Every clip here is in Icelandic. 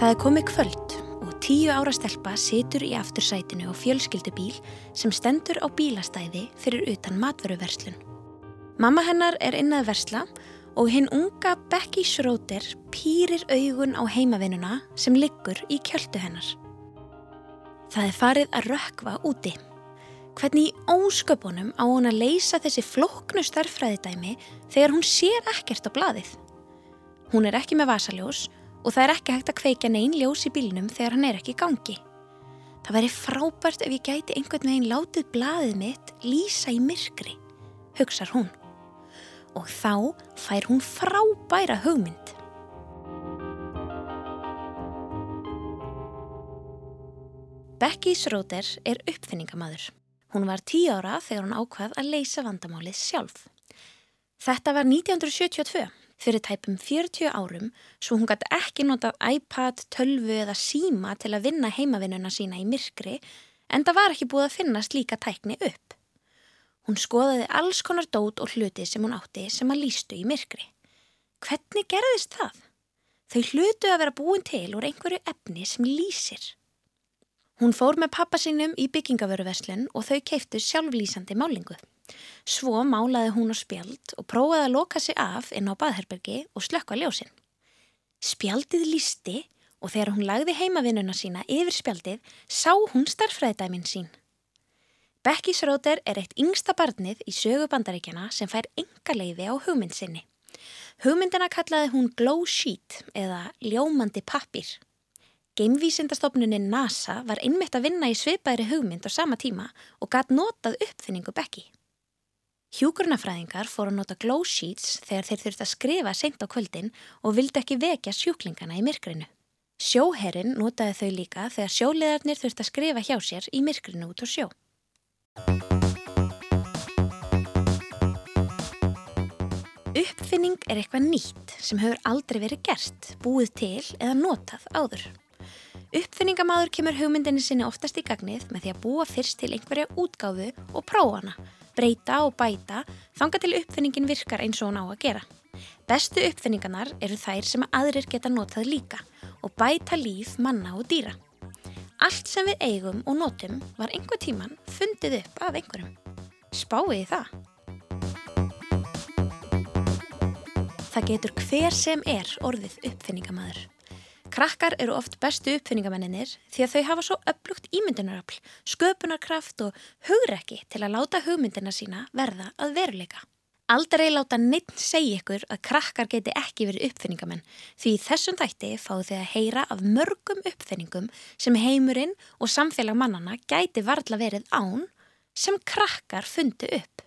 Það er komið kvöld og tíu ára stelpa situr í aftursætinu á fjölskyldubíl sem stendur á bílastæði fyrir utan matveruverslun. Mamma hennar er innað versla og hinn unga Becky Schroeder pýrir augun á heimavinnuna sem liggur í kjöldu hennar. Það er farið að rökva úti. Hvernig í ósköpunum á hún að leysa þessi floknu starfræðidæmi þegar hún sér ekkert á bladið? Hún er ekki með vasaljós og það er ekki hægt að kveika neyn ljós í bílnum þegar hann er ekki í gangi. Það væri frábært ef ég gæti einhvern veginn látið blaðið mitt lýsa í myrkri, hugsar hún. Og þá fær hún frábæra hugmynd. Becky Schroeder er uppfinningamadur. Hún var tíu ára þegar hún ákvað að leysa vandamálið sjálf. Þetta var 1972 fyrir tæpum 40 árum svo hún gæti ekki notað iPad, tölvu eða síma til að vinna heimavinnuna sína í myrkri en það var ekki búið að finna slíka tækni upp. Hún skoðaði alls konar dót og hluti sem hún átti sem að lístu í myrkri. Hvernig gerðist það? Þau hlutu að vera búin til úr einhverju efni sem lýsir. Hún fór með pappa sínum í byggingavöruverslun og þau keiftu sjálflýsandi málingu. Svo málaði hún á spjald og prófaði að loka sig af inn á baðherbergi og slökka ljósinn. Spjaldið lísti og þegar hún lagði heimavinnuna sína yfir spjaldið sá hún starfræðdæmin sín. Becky Sróter er eitt yngsta barnið í sögu bandaríkjana sem fær enga leiði á hugmynd sinni. Hugmyndina kallaði hún Glow Sheet eða Ljómandi pappir. Geimvísindastofnunin NASA var einmitt að vinna í sveipaðri hugmynd á sama tíma og gatt notað uppfinningu Becky. Hjúkurnafræðingar fóru að nota glow sheets þegar þeir þurfti að skrifa seint á kvöldin og vildi ekki vekja sjúklingana í myrkrinu. Sjóherrin notaði þau líka þegar sjóleðarnir þurfti að skrifa hjá sér í myrkrinu út á sjó. Uppfinning er eitthvað nýtt sem hefur aldrei verið gert, búið til eða notað áður. Uppfinningamadur kemur hugmyndinni sinni oftast í gagnið með því að búa fyrst til einhverja útgáfu og prófa hana breyta og bæta þanga til uppfinningin virkar eins og hún á að gera. Bestu uppfinningarnar eru þær sem aðrir geta notað líka og bæta líf manna og dýra. Allt sem við eigum og notum var einhver tíman fundið upp af einhverjum. Spáiði það. Það getur hver sem er orðið uppfinningamæður. Krakkar eru oft bestu uppfinningamenninir því að þau hafa svo upplugt ímyndunarafl, sköpunarkraft og hugrekki til að láta hugmyndina sína verða að veruleika. Aldrei láta neitt segja ykkur að krakkar geti ekki verið uppfinningamenn því þessum þætti fáðu þið að heyra af mörgum uppfinningum sem heimurinn og samfélag mannana gæti varðla verið án sem krakkar fundi upp.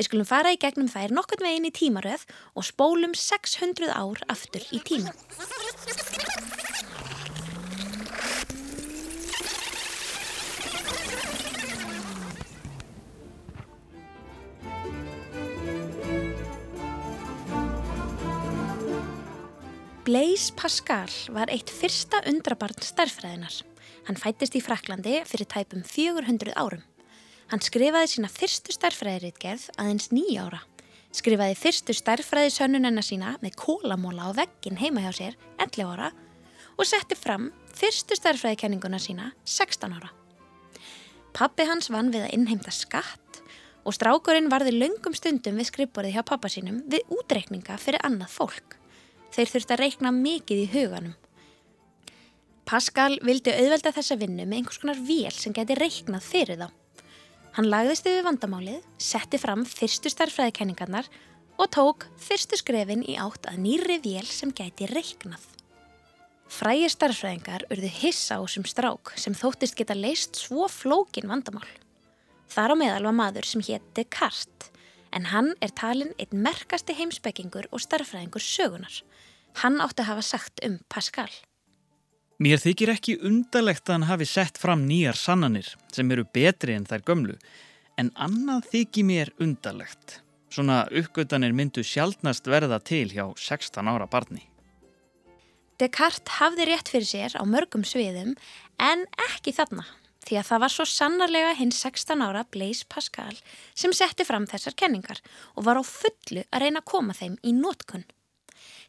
Við skulum fara í gegnum þær nokkurn veginn í tímaröð og spólum 600 ár aftur í tíma. Blaise Pascal var eitt fyrsta undrabarn starfræðinar. Hann fættist í Fraklandi fyrir tæpum 400 árum. Hann skrifaði sína fyrstu starfræðiritgerð aðeins nýja ára. Skrifaði fyrstu starfræðisönnunennar sína með kólamóla á veggin heima hjá sér 11 ára og setti fram fyrstu starfræðikenninguna sína 16 ára. Pappi hans vann við að innheimta skatt og strákurinn varði löngum stundum við skrifborið hjá pappa sínum við útreikninga fyrir annað fólk. Þeir þurfti að reikna mikið í huganum. Pascal vildi auðvelda þessa vinnu með einhvers konar vél sem geti reiknað fyrir þá. Hann lagðist yfir vandamálið, setti fram fyrstu starfræðikenningarnar og tók fyrstu skrefin í átt að nýri vél sem gæti reiknað. Frægir starfræðingar urðu hissa á sem strák sem þóttist geta leist svo flókin vandamál. Þar á meðal var maður sem hétti Kart, en hann er talin einn merkasti heimsbyggingur og starfræðingur sögunar. Hann átti að hafa sagt um Pascal. Mér þykir ekki undalegt að hann hafi sett fram nýjar sannanir sem eru betri en þær gömlu, en annað þykir mér undalegt. Svona uppgötanir myndu sjálfnast verða til hjá 16 ára barni. Descartes hafði rétt fyrir sér á mörgum sviðum en ekki þarna því að það var svo sannarlega hinn 16 ára Blaise Pascal sem setti fram þessar kenningar og var á fullu að reyna að koma þeim í nótkunn.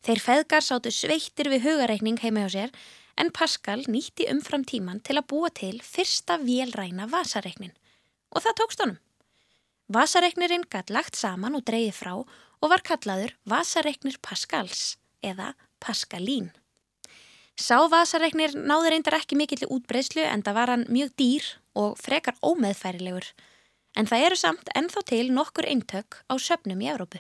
Þeir feðgar sátu sveittir við hugareikning heima hjá sér en Pascal nýtti umfram tíman til að búa til fyrsta vélræna vasareiknin og það tókst honum. Vasareiknirinn gætt lagt saman og dreyði frá og var kallaður Vasareiknir Pascals eða Pascalín. Sá vasareiknir náður reyndar ekki mikill útbreyslu en það var hann mjög dýr og frekar ómeðfærilegur en það eru samt ennþá til nokkur eintök á söpnum í Evrópu.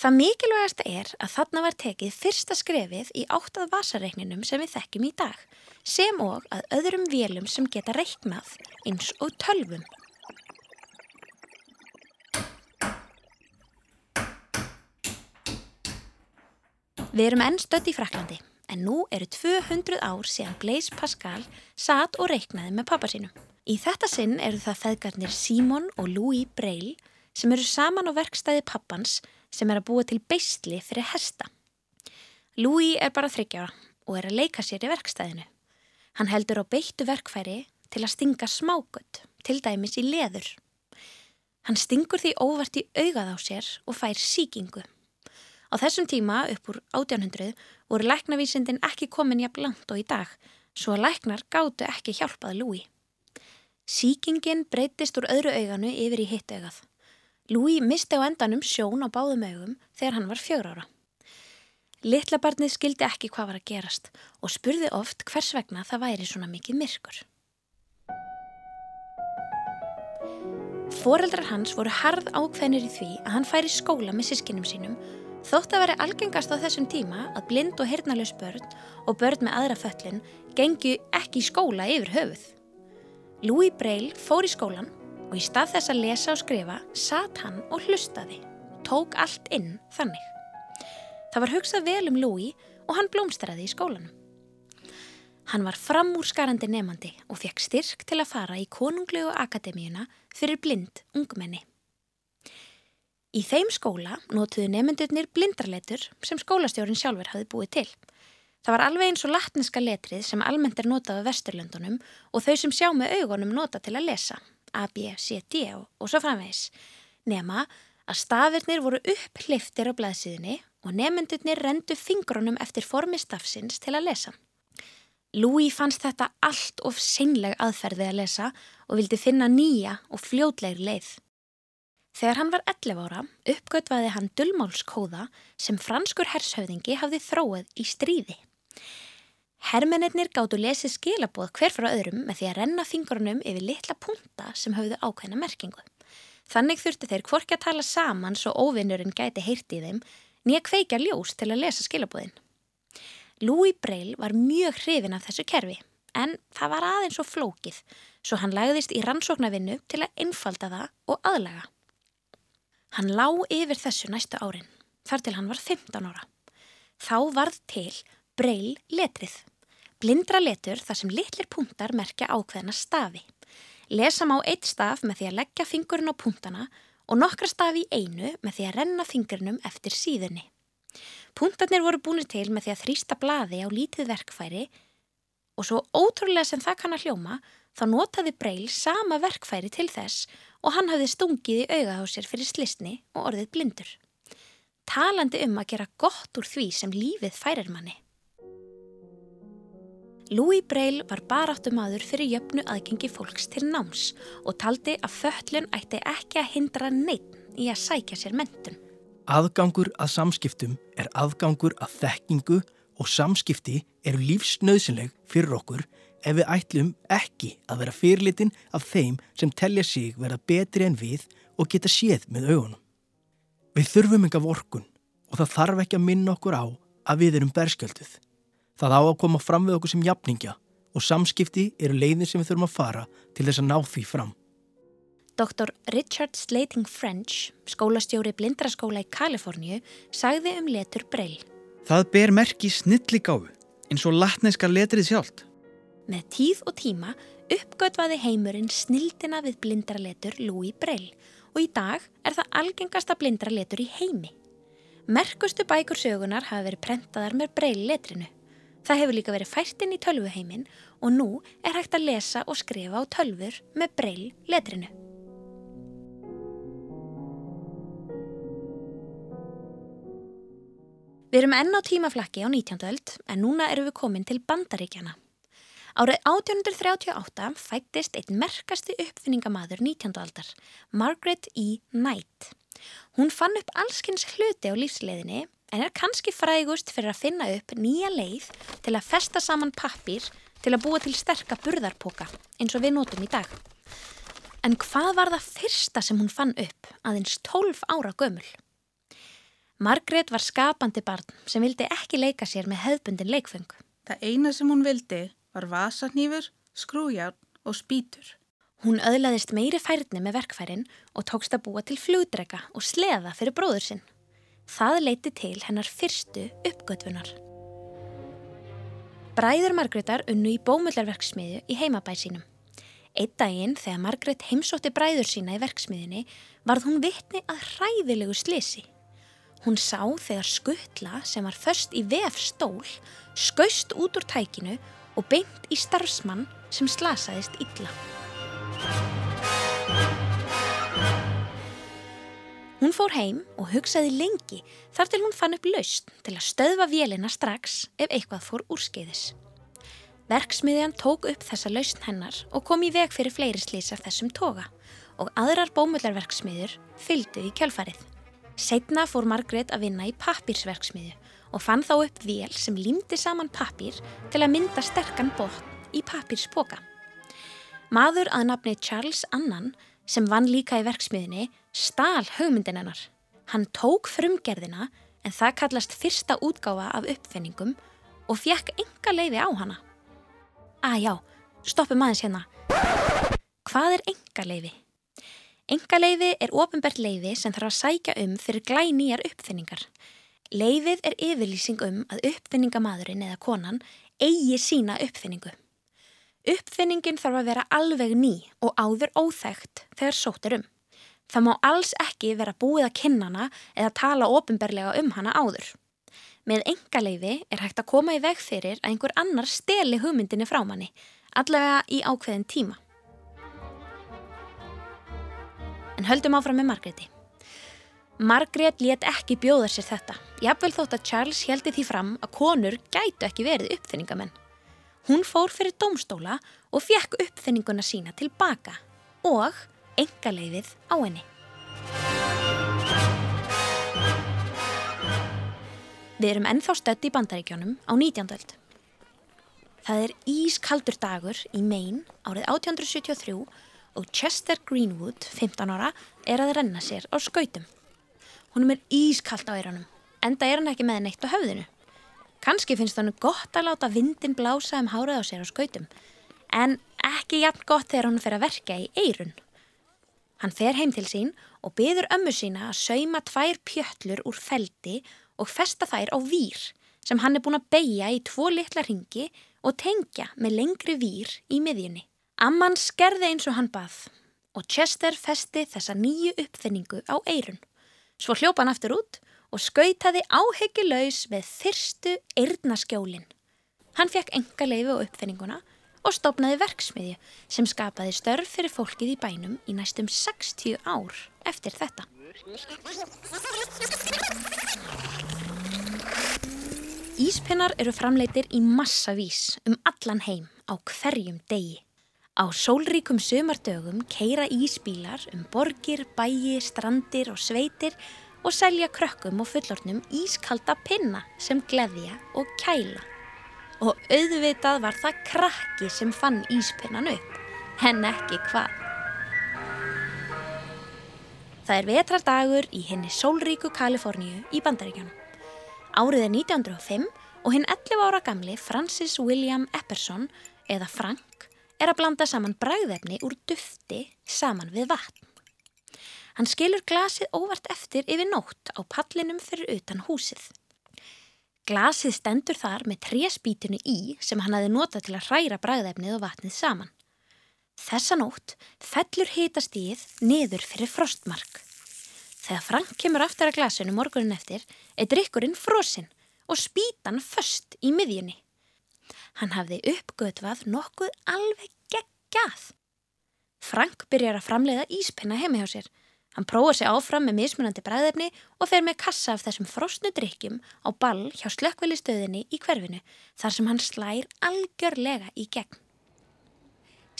Það mikilvægasta er að þarna var tekið fyrsta skrefið í áttað vasareikninum sem við þekkjum í dag sem og að öðrum vélum sem geta reiknað eins og tölvum. Við erum enn stött í Fraklandi en nú eru 200 ár síðan Blaise Pascal satt og reiknaði með pappa sínum. Í þetta sinn eru það feðgarnir Simon og Louis Braille sem eru saman á verkstæði pappans sem er að búa til beistli fyrir hesta. Louis er bara þryggjára og er að leika sér í verkstæðinu. Hann heldur á beittu verkfæri til að stinga smágött, til dæmis í leður. Hann stingur því óvart í augað á sér og fær síkingu. Á þessum tíma, upp úr 1800, voru læknavísindin ekki komin jafn langt og í dag, svo að læknar gáttu ekki hjálpað Louis. Síkingin breytist úr öðru auganu yfir í hitt augað. Louis misti á endanum sjón á báðum augum þegar hann var fjögur ára. Littlabarnið skildi ekki hvað var að gerast og spurði oft hvers vegna það væri svona mikið myrkur. Fóreldrar hans voru harð ákveðnir í því að hann færi skóla með sískinum sínum Þótt að veri algengast á þessum tíma að blind og hirnalus börn og börn með aðra föllin gengu ekki í skóla yfir höfuð. Louis Braille fór í skólan og í stað þess að lesa og skrifa satt hann og hlustaði, tók allt inn þannig. Það var hugsað vel um Louis og hann blómstræði í skólanum. Hann var framúrskarandi nefandi og fekk styrk til að fara í konunglegu akademíuna fyrir blind ungmenni. Í þeim skóla nótuðu nefndurnir blindraletur sem skólastjórin sjálfur hafði búið til. Það var alveg eins og latniska letrið sem almennt er notað á vesturlöndunum og þau sem sjá með augunum nota til að lesa, A, B, C, D og, og svo framvegis. Nema að stafirnir voru upp hliftir á blaðsíðinni og nefndurnir rendu fingrunum eftir formi stafsins til að lesa. Louis fannst þetta allt of seinleg aðferði að lesa og vildi finna nýja og fljótlegri leið. Þegar hann var 11 ára uppgötvaði hann dullmálskóða sem franskur hershauðingi hafði þróið í stríði. Hermennir gáttu lesið skilaboð hver frá öðrum með því að renna fingurnum yfir litla punta sem hafðu ákveðna merkingu. Þannig þurfti þeir hvorki að tala saman svo óvinnurinn gæti heyrti í þeim nýja kveikja ljós til að lesa skilaboðin. Louis Braille var mjög hrifin af þessu kerfi en það var aðeins og flókið svo hann lagðist í rannsóknarvinnu til að einfalda það og aðlaga. Hann lá yfir þessu næstu árin, þar til hann var 15 ára. Þá varð til breil letrið. Blindra letur þar sem litlir punktar merkja ákveðna stafi. Lesa má eitt staf með því að leggja fingurinn á punktana og nokkra stafi í einu með því að renna fingurinnum eftir síðunni. Punktarnir voru búinir til með því að þrýsta blaði á lítið verkfæri og svo ótrúlega sem það kann að hljóma þá notaði Breil sama verkfæri til þess og hann hafði stungið í auga á sér fyrir slisni og orðið blindur. Talandi um að gera gott úr því sem lífið færir manni. Louis Braille var baráttu maður fyrir jöfnu aðgengi fólks til náms og taldi að föllun ætti ekki að hindra neitt í að sækja sér mentun. Aðgangur að samskiptum er aðgangur að þekkingu og samskipti eru lífsnauðsynleg fyrir okkur ef við ætlum ekki að vera fyrirlitin af þeim sem telja sig vera betri en við og geta séð með augunum. Við þurfum enga vorkun og það þarf ekki að minna okkur á að við erum berskjölduð. Það á að koma fram við okkur sem jafningja og samskipti eru leiðin sem við þurfum að fara til þess að ná því fram. Dr. Richard Slating French, skólastjóri blindraskóla í Kaliforníu, sagði um letur Breil. Það ber merki snilligáfu eins og latneska letrið sjálft. Með tíð og tíma uppgötvaði heimurinn snildina við blindraletur Louis Braille og í dag er það algengasta blindraletur í heimi. Merkustu bækur sögunar hafa verið prentaðar með Braille letrinu. Það hefur líka verið fært inn í tölvuheimin og nú er hægt að lesa og skrifa á tölfur með Braille letrinu. Við erum enn á tímaflakki á 19. öld en núna erum við komin til bandaríkjana. Árið 1838 fættist einn merkasti uppfinningamadur 19. aldar, Margaret E. Knight. Hún fann upp allskynns hluti á lífsleiðinni en er kannski frægust fyrir að finna upp nýja leið til að festa saman pappir til að búa til sterka burðarpoka eins og við notum í dag. En hvað var það fyrsta sem hún fann upp aðeins 12 ára gömul? Margrét var skapandi barn sem vildi ekki leika sér með hefðbundin leikfeng. Það eina sem hún vildi var vasarnýfur, skrújárn og spýtur. Hún öðlaðist meiri færni með verkfærin og tókst að búa til flugdrega og sleða fyrir bróður sinn. Það leiti til hennar fyrstu uppgötfunar. Bræður Margrétar unnu í bómullarverksmiðju í heimabæð sínum. Eitt daginn þegar Margrét heimsótti bræður sína í verksmiðjunni varð hún vittni að hræðilegu slisi. Hún sá þegar skuttla sem var först í vef stól skaust út úr tækinu og beint í starfsmann sem slasaðist illa. Hún fór heim og hugsaði lengi þar til hún fann upp laust til að stöðva vélina strax ef eitthvað fór úrskeiðis. Verksmiðjan tók upp þessa lausn hennar og kom í veg fyrir fleiri slís af þessum toga og aðrar bómullarverksmiður fylgdu í kjálfarið. Setna fór Margrét að vinna í pappirsverksmiðu og fann þá upp vél sem límdi saman pappir til að mynda sterkan botn í pappirspoka. Maður að nafni Charles Annan sem vann líka í verksmiðinni stál hugmyndin hennar. Hann tók frumgerðina en það kallast fyrsta útgáfa af uppfinningum og fjekk enga leiði á hana. Að já, stoppum aðeins hérna. Hvað er enga leiði? Enga leiði er ofinbært leiði sem þarf að sækja um fyrir glænýjar uppfinningar. Leiðið er yfirlýsing um að uppfinningamadurinn eða konan eigi sína uppfinningu. Uppfinningin þarf að vera alveg ný og áður óþægt þegar sótt er um. Það má alls ekki vera búið að kynna hana eða tala ofinberlega um hana áður. Með engaleifi er hægt að koma í veg fyrir að einhver annar steli hugmyndinni frá manni, allavega í ákveðin tíma. En höldum áfram með Margréti. Margrét let ekki bjóða sér þetta, jafnvel þótt að Charles heldi því fram að konur gætu ekki verið uppfinningamenn. Hún fór fyrir domstóla og fekk uppfinninguna sína tilbaka og engaleifið á henni. Við erum ennþá stödd í bandaríkjónum á 19. öld. Það er ískaldur dagur í Maine árið 1873 og Chester Greenwood, 15 ára, er að renna sér á skautum. Húnum er ískald á eiranum, enda er hann ekki með neitt á höfðinu. Kanski finnst hann gott að láta vindin blása um hárað á sér á skautum, en ekki jafn gott þegar hann fer að verka í eirun. Hann fer heim til sín og byður ömmu sína að sauma tvær pjöllur úr feldi og festa þær á vír sem hann er búin að beigja í tvo litla ringi og tengja með lengri vír í miðjunni. Amman skerði eins og hann bað og Chester festi þessa nýju uppfinningu á eirun. Svo hljópa hann aftur út og skautaði áhyggilaus með fyrstu eirnaskjólinn. Hann fekk enga leifi á uppfinninguna og stopnaði verksmiðju sem skapaði störf fyrir fólkið í bænum í næstum 60 ár eftir þetta. Íspinnar eru framleitir í massavís um allan heim á hverjum degi. Á sólríkum sömardögum keira ísbílar um borgir, bæi, strandir og sveitir og selja krökkum og fullornum ískalda pinna sem gleðja og kæla. Og auðvitað var það krakki sem fann íspinnan upp, henn ekki hvað. Það er vetrardagur í henni sólríku Kaliforníu í Bandaríkjónum. Árið er 1905 og hinn 11 ára gamli Francis William Epperson eða Frank er að blanda saman bræðefni úr dufti saman við vatn. Hann skilur glasið óvart eftir yfir nótt á pallinum fyrir utan húsið. Glasið stendur þar með tréspítinu í sem hann hafi notað til að hræra bræðefnið og vatnið saman. Þessa nótt fellur hitastíð niður fyrir frostmark. Þegar Frank kemur aftur að glasinu morgunin eftir er drikkurinn frosinn og spýtan föst í miðjunni. Hann hafði uppgötvað nokkuð alveg geggjað. Frank byrjar að framleiða íspinna heimi hjá sér Hann prófa sig áfram með mismunandi bræðefni og fer með kassa af þessum frosnu drikkjum á ball hjá slökkvelistöðinni í hverfinu þar sem hann slær algjörlega í gegn.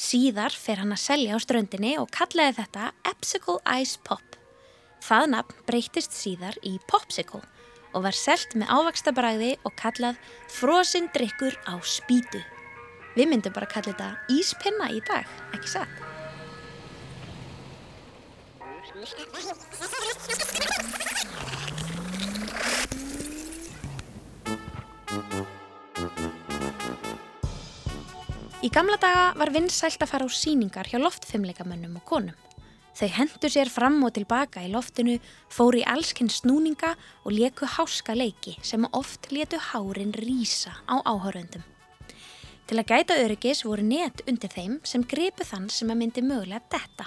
Síðar fer hann að selja á ströndinni og kallaði þetta Epsicle Ice Pop. Það nafn breytist síðar í Popsicle og var selt með ávaksta bræði og kallað frosinn drikkur á spýtu. Við myndum bara að kalla þetta íspinna í dag, ekki satt? Í gamla daga var vinsælt að fara á síningar hjá loftfimleikamönnum og konum. Þau hendu sér fram og tilbaka í loftinu, fóru í allskinn snúninga og leku háska leiki sem oft letu hárin rýsa á áhöröndum. Til að gæta öryggis voru net undir þeim sem gripu þann sem að myndi mögulega detta.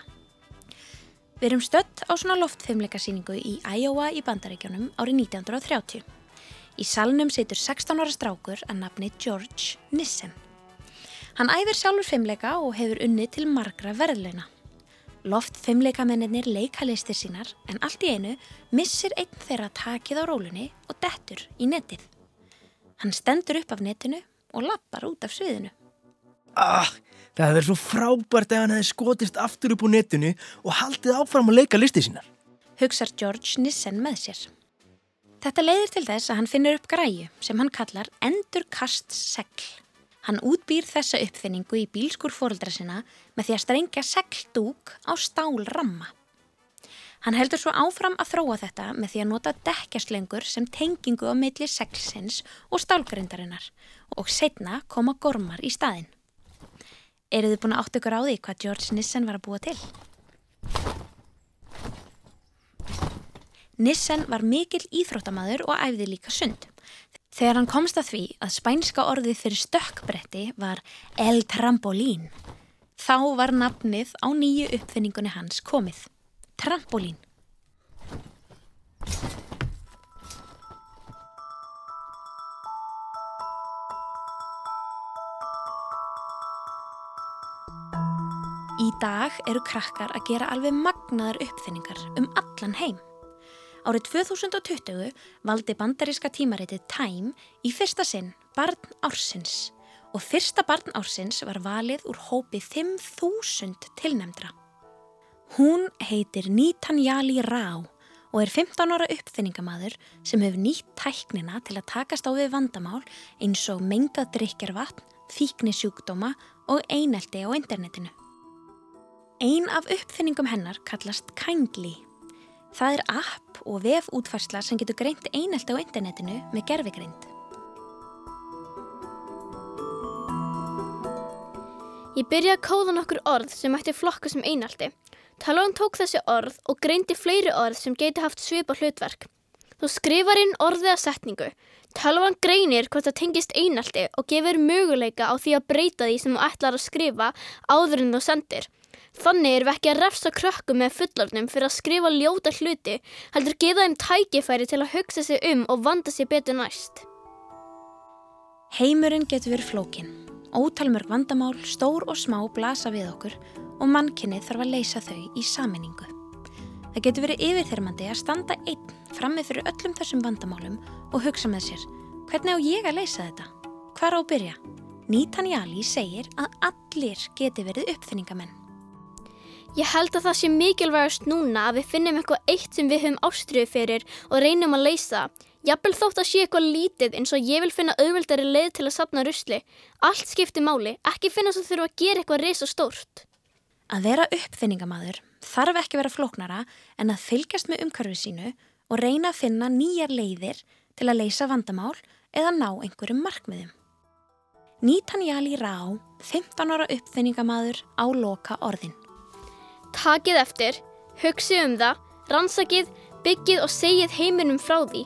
Við erum stött á svona loftfimleikasíningu í Iowa í bandaríkjónum árið 1930. Í salnum situr 16 ára strákur að nafni George Nissen. Hann æfir sjálfur fimmleika og hefur unni til margra verðluna. Loft fimmleikamennir leika listir sínar en allt í einu missir einn þeirra takið á rólunni og dettur í netið. Hann stendur upp af netinu og lappar út af sviðinu. Ah, það hefur verið svo frábært ef hann hefði skotist aftur upp á netinu og haldið áfram að leika listið sínar. Hugsar George Nissen með sér. Þetta leiðir til þess að hann finnur upp græju sem hann kallar endurkast segl. Hann útbýr þessa uppfinningu í bílskur fóruldra sinna með því að strengja segldúk á stálramma. Hann heldur svo áfram að þróa þetta með því að nota dekkjastlengur sem tengingu á milli seglsins og stálgrindarinnar og setna koma gormar í staðin. Eru þið búin að átt ykkur á því hvað George Nissen var að búa til? Nissen var mikil íþróttamaður og æfði líka sund. Þegar hann komst að því að spænska orðið fyrir stökkbretti var El Trampolín, þá var nafnið á nýju uppfinningunni hans komið. Trampolín. Í dag eru krakkar að gera alveg magnaðar uppfinningar um allan heim. Árið 2020 valdi bandaríska tímaritið Time í fyrsta sinn barn ársins og fyrsta barn ársins var valið úr hópi 5.000 tilnemdra. Hún heitir Nitanjali Rá og er 15 ára uppfinningamadur sem hefur nýtt tæknina til að takast á við vandamál eins og mengað drikjarvatn, fíknisjúkdóma og einelti á internetinu. Ein af uppfinningum hennar kallast Kindly. Það er app og vef útfarsla sem getur greint einelti á internetinu með gerfigreind. Ég byrjaði að kóða nokkur orð sem ætti flokka sem einaldi. Talón tók þessi orð og greindi fleiri orð sem geti haft svipa hlutverk. Þú skrifar inn orðið að setningu. Talvan greinir hvort það tengist einaldi og gefur möguleika á því að breyta því sem þú ætlar að skrifa áður en þú sendir. Þannig erum við ekki að refsa krökkum með fullornum fyrir að skrifa ljóta hluti, heldur geða þeim tækifæri til að hugsa sig um og vanda sig betur næst. Heimurinn getur verið flókin. Ótalmörg vandamál, stór og smá blasa við okkur og mannkynnið þarf að leysa þau í saminningu. Það getur verið yfirþyrmandi að standa einn frammi fyrir öllum þessum vandamálum og hugsa með sér, hvernig á ég að leysa þetta? Hvar á að byrja? Nítan Jali segir að allir geti verið uppfinningamenn. Ég held að það sé mikilvægast núna að við finnum eitthvað eitt sem við höfum ástriðu fyrir og reynum að leysa. Jafnvel þótt að sé eitthvað lítið eins og ég vil finna auðveldari leið til að sapna rusli. Allt skiptir máli, ekki finna svo þurfa að gera eitthvað reysa stórt. Að vera uppfinningamadur þarf ekki vera flóknara en að fylgjast með umhverfið sínu og reyna að finna nýjar leiðir til að leysa vandamál eða ná einhverjum markmiðum. Nítan Jali Rá, 15 ára uppfinningamadur á loka orðin. Takið eftir, hugsið um það, rannsakið, byggið og segið heiminum frá því.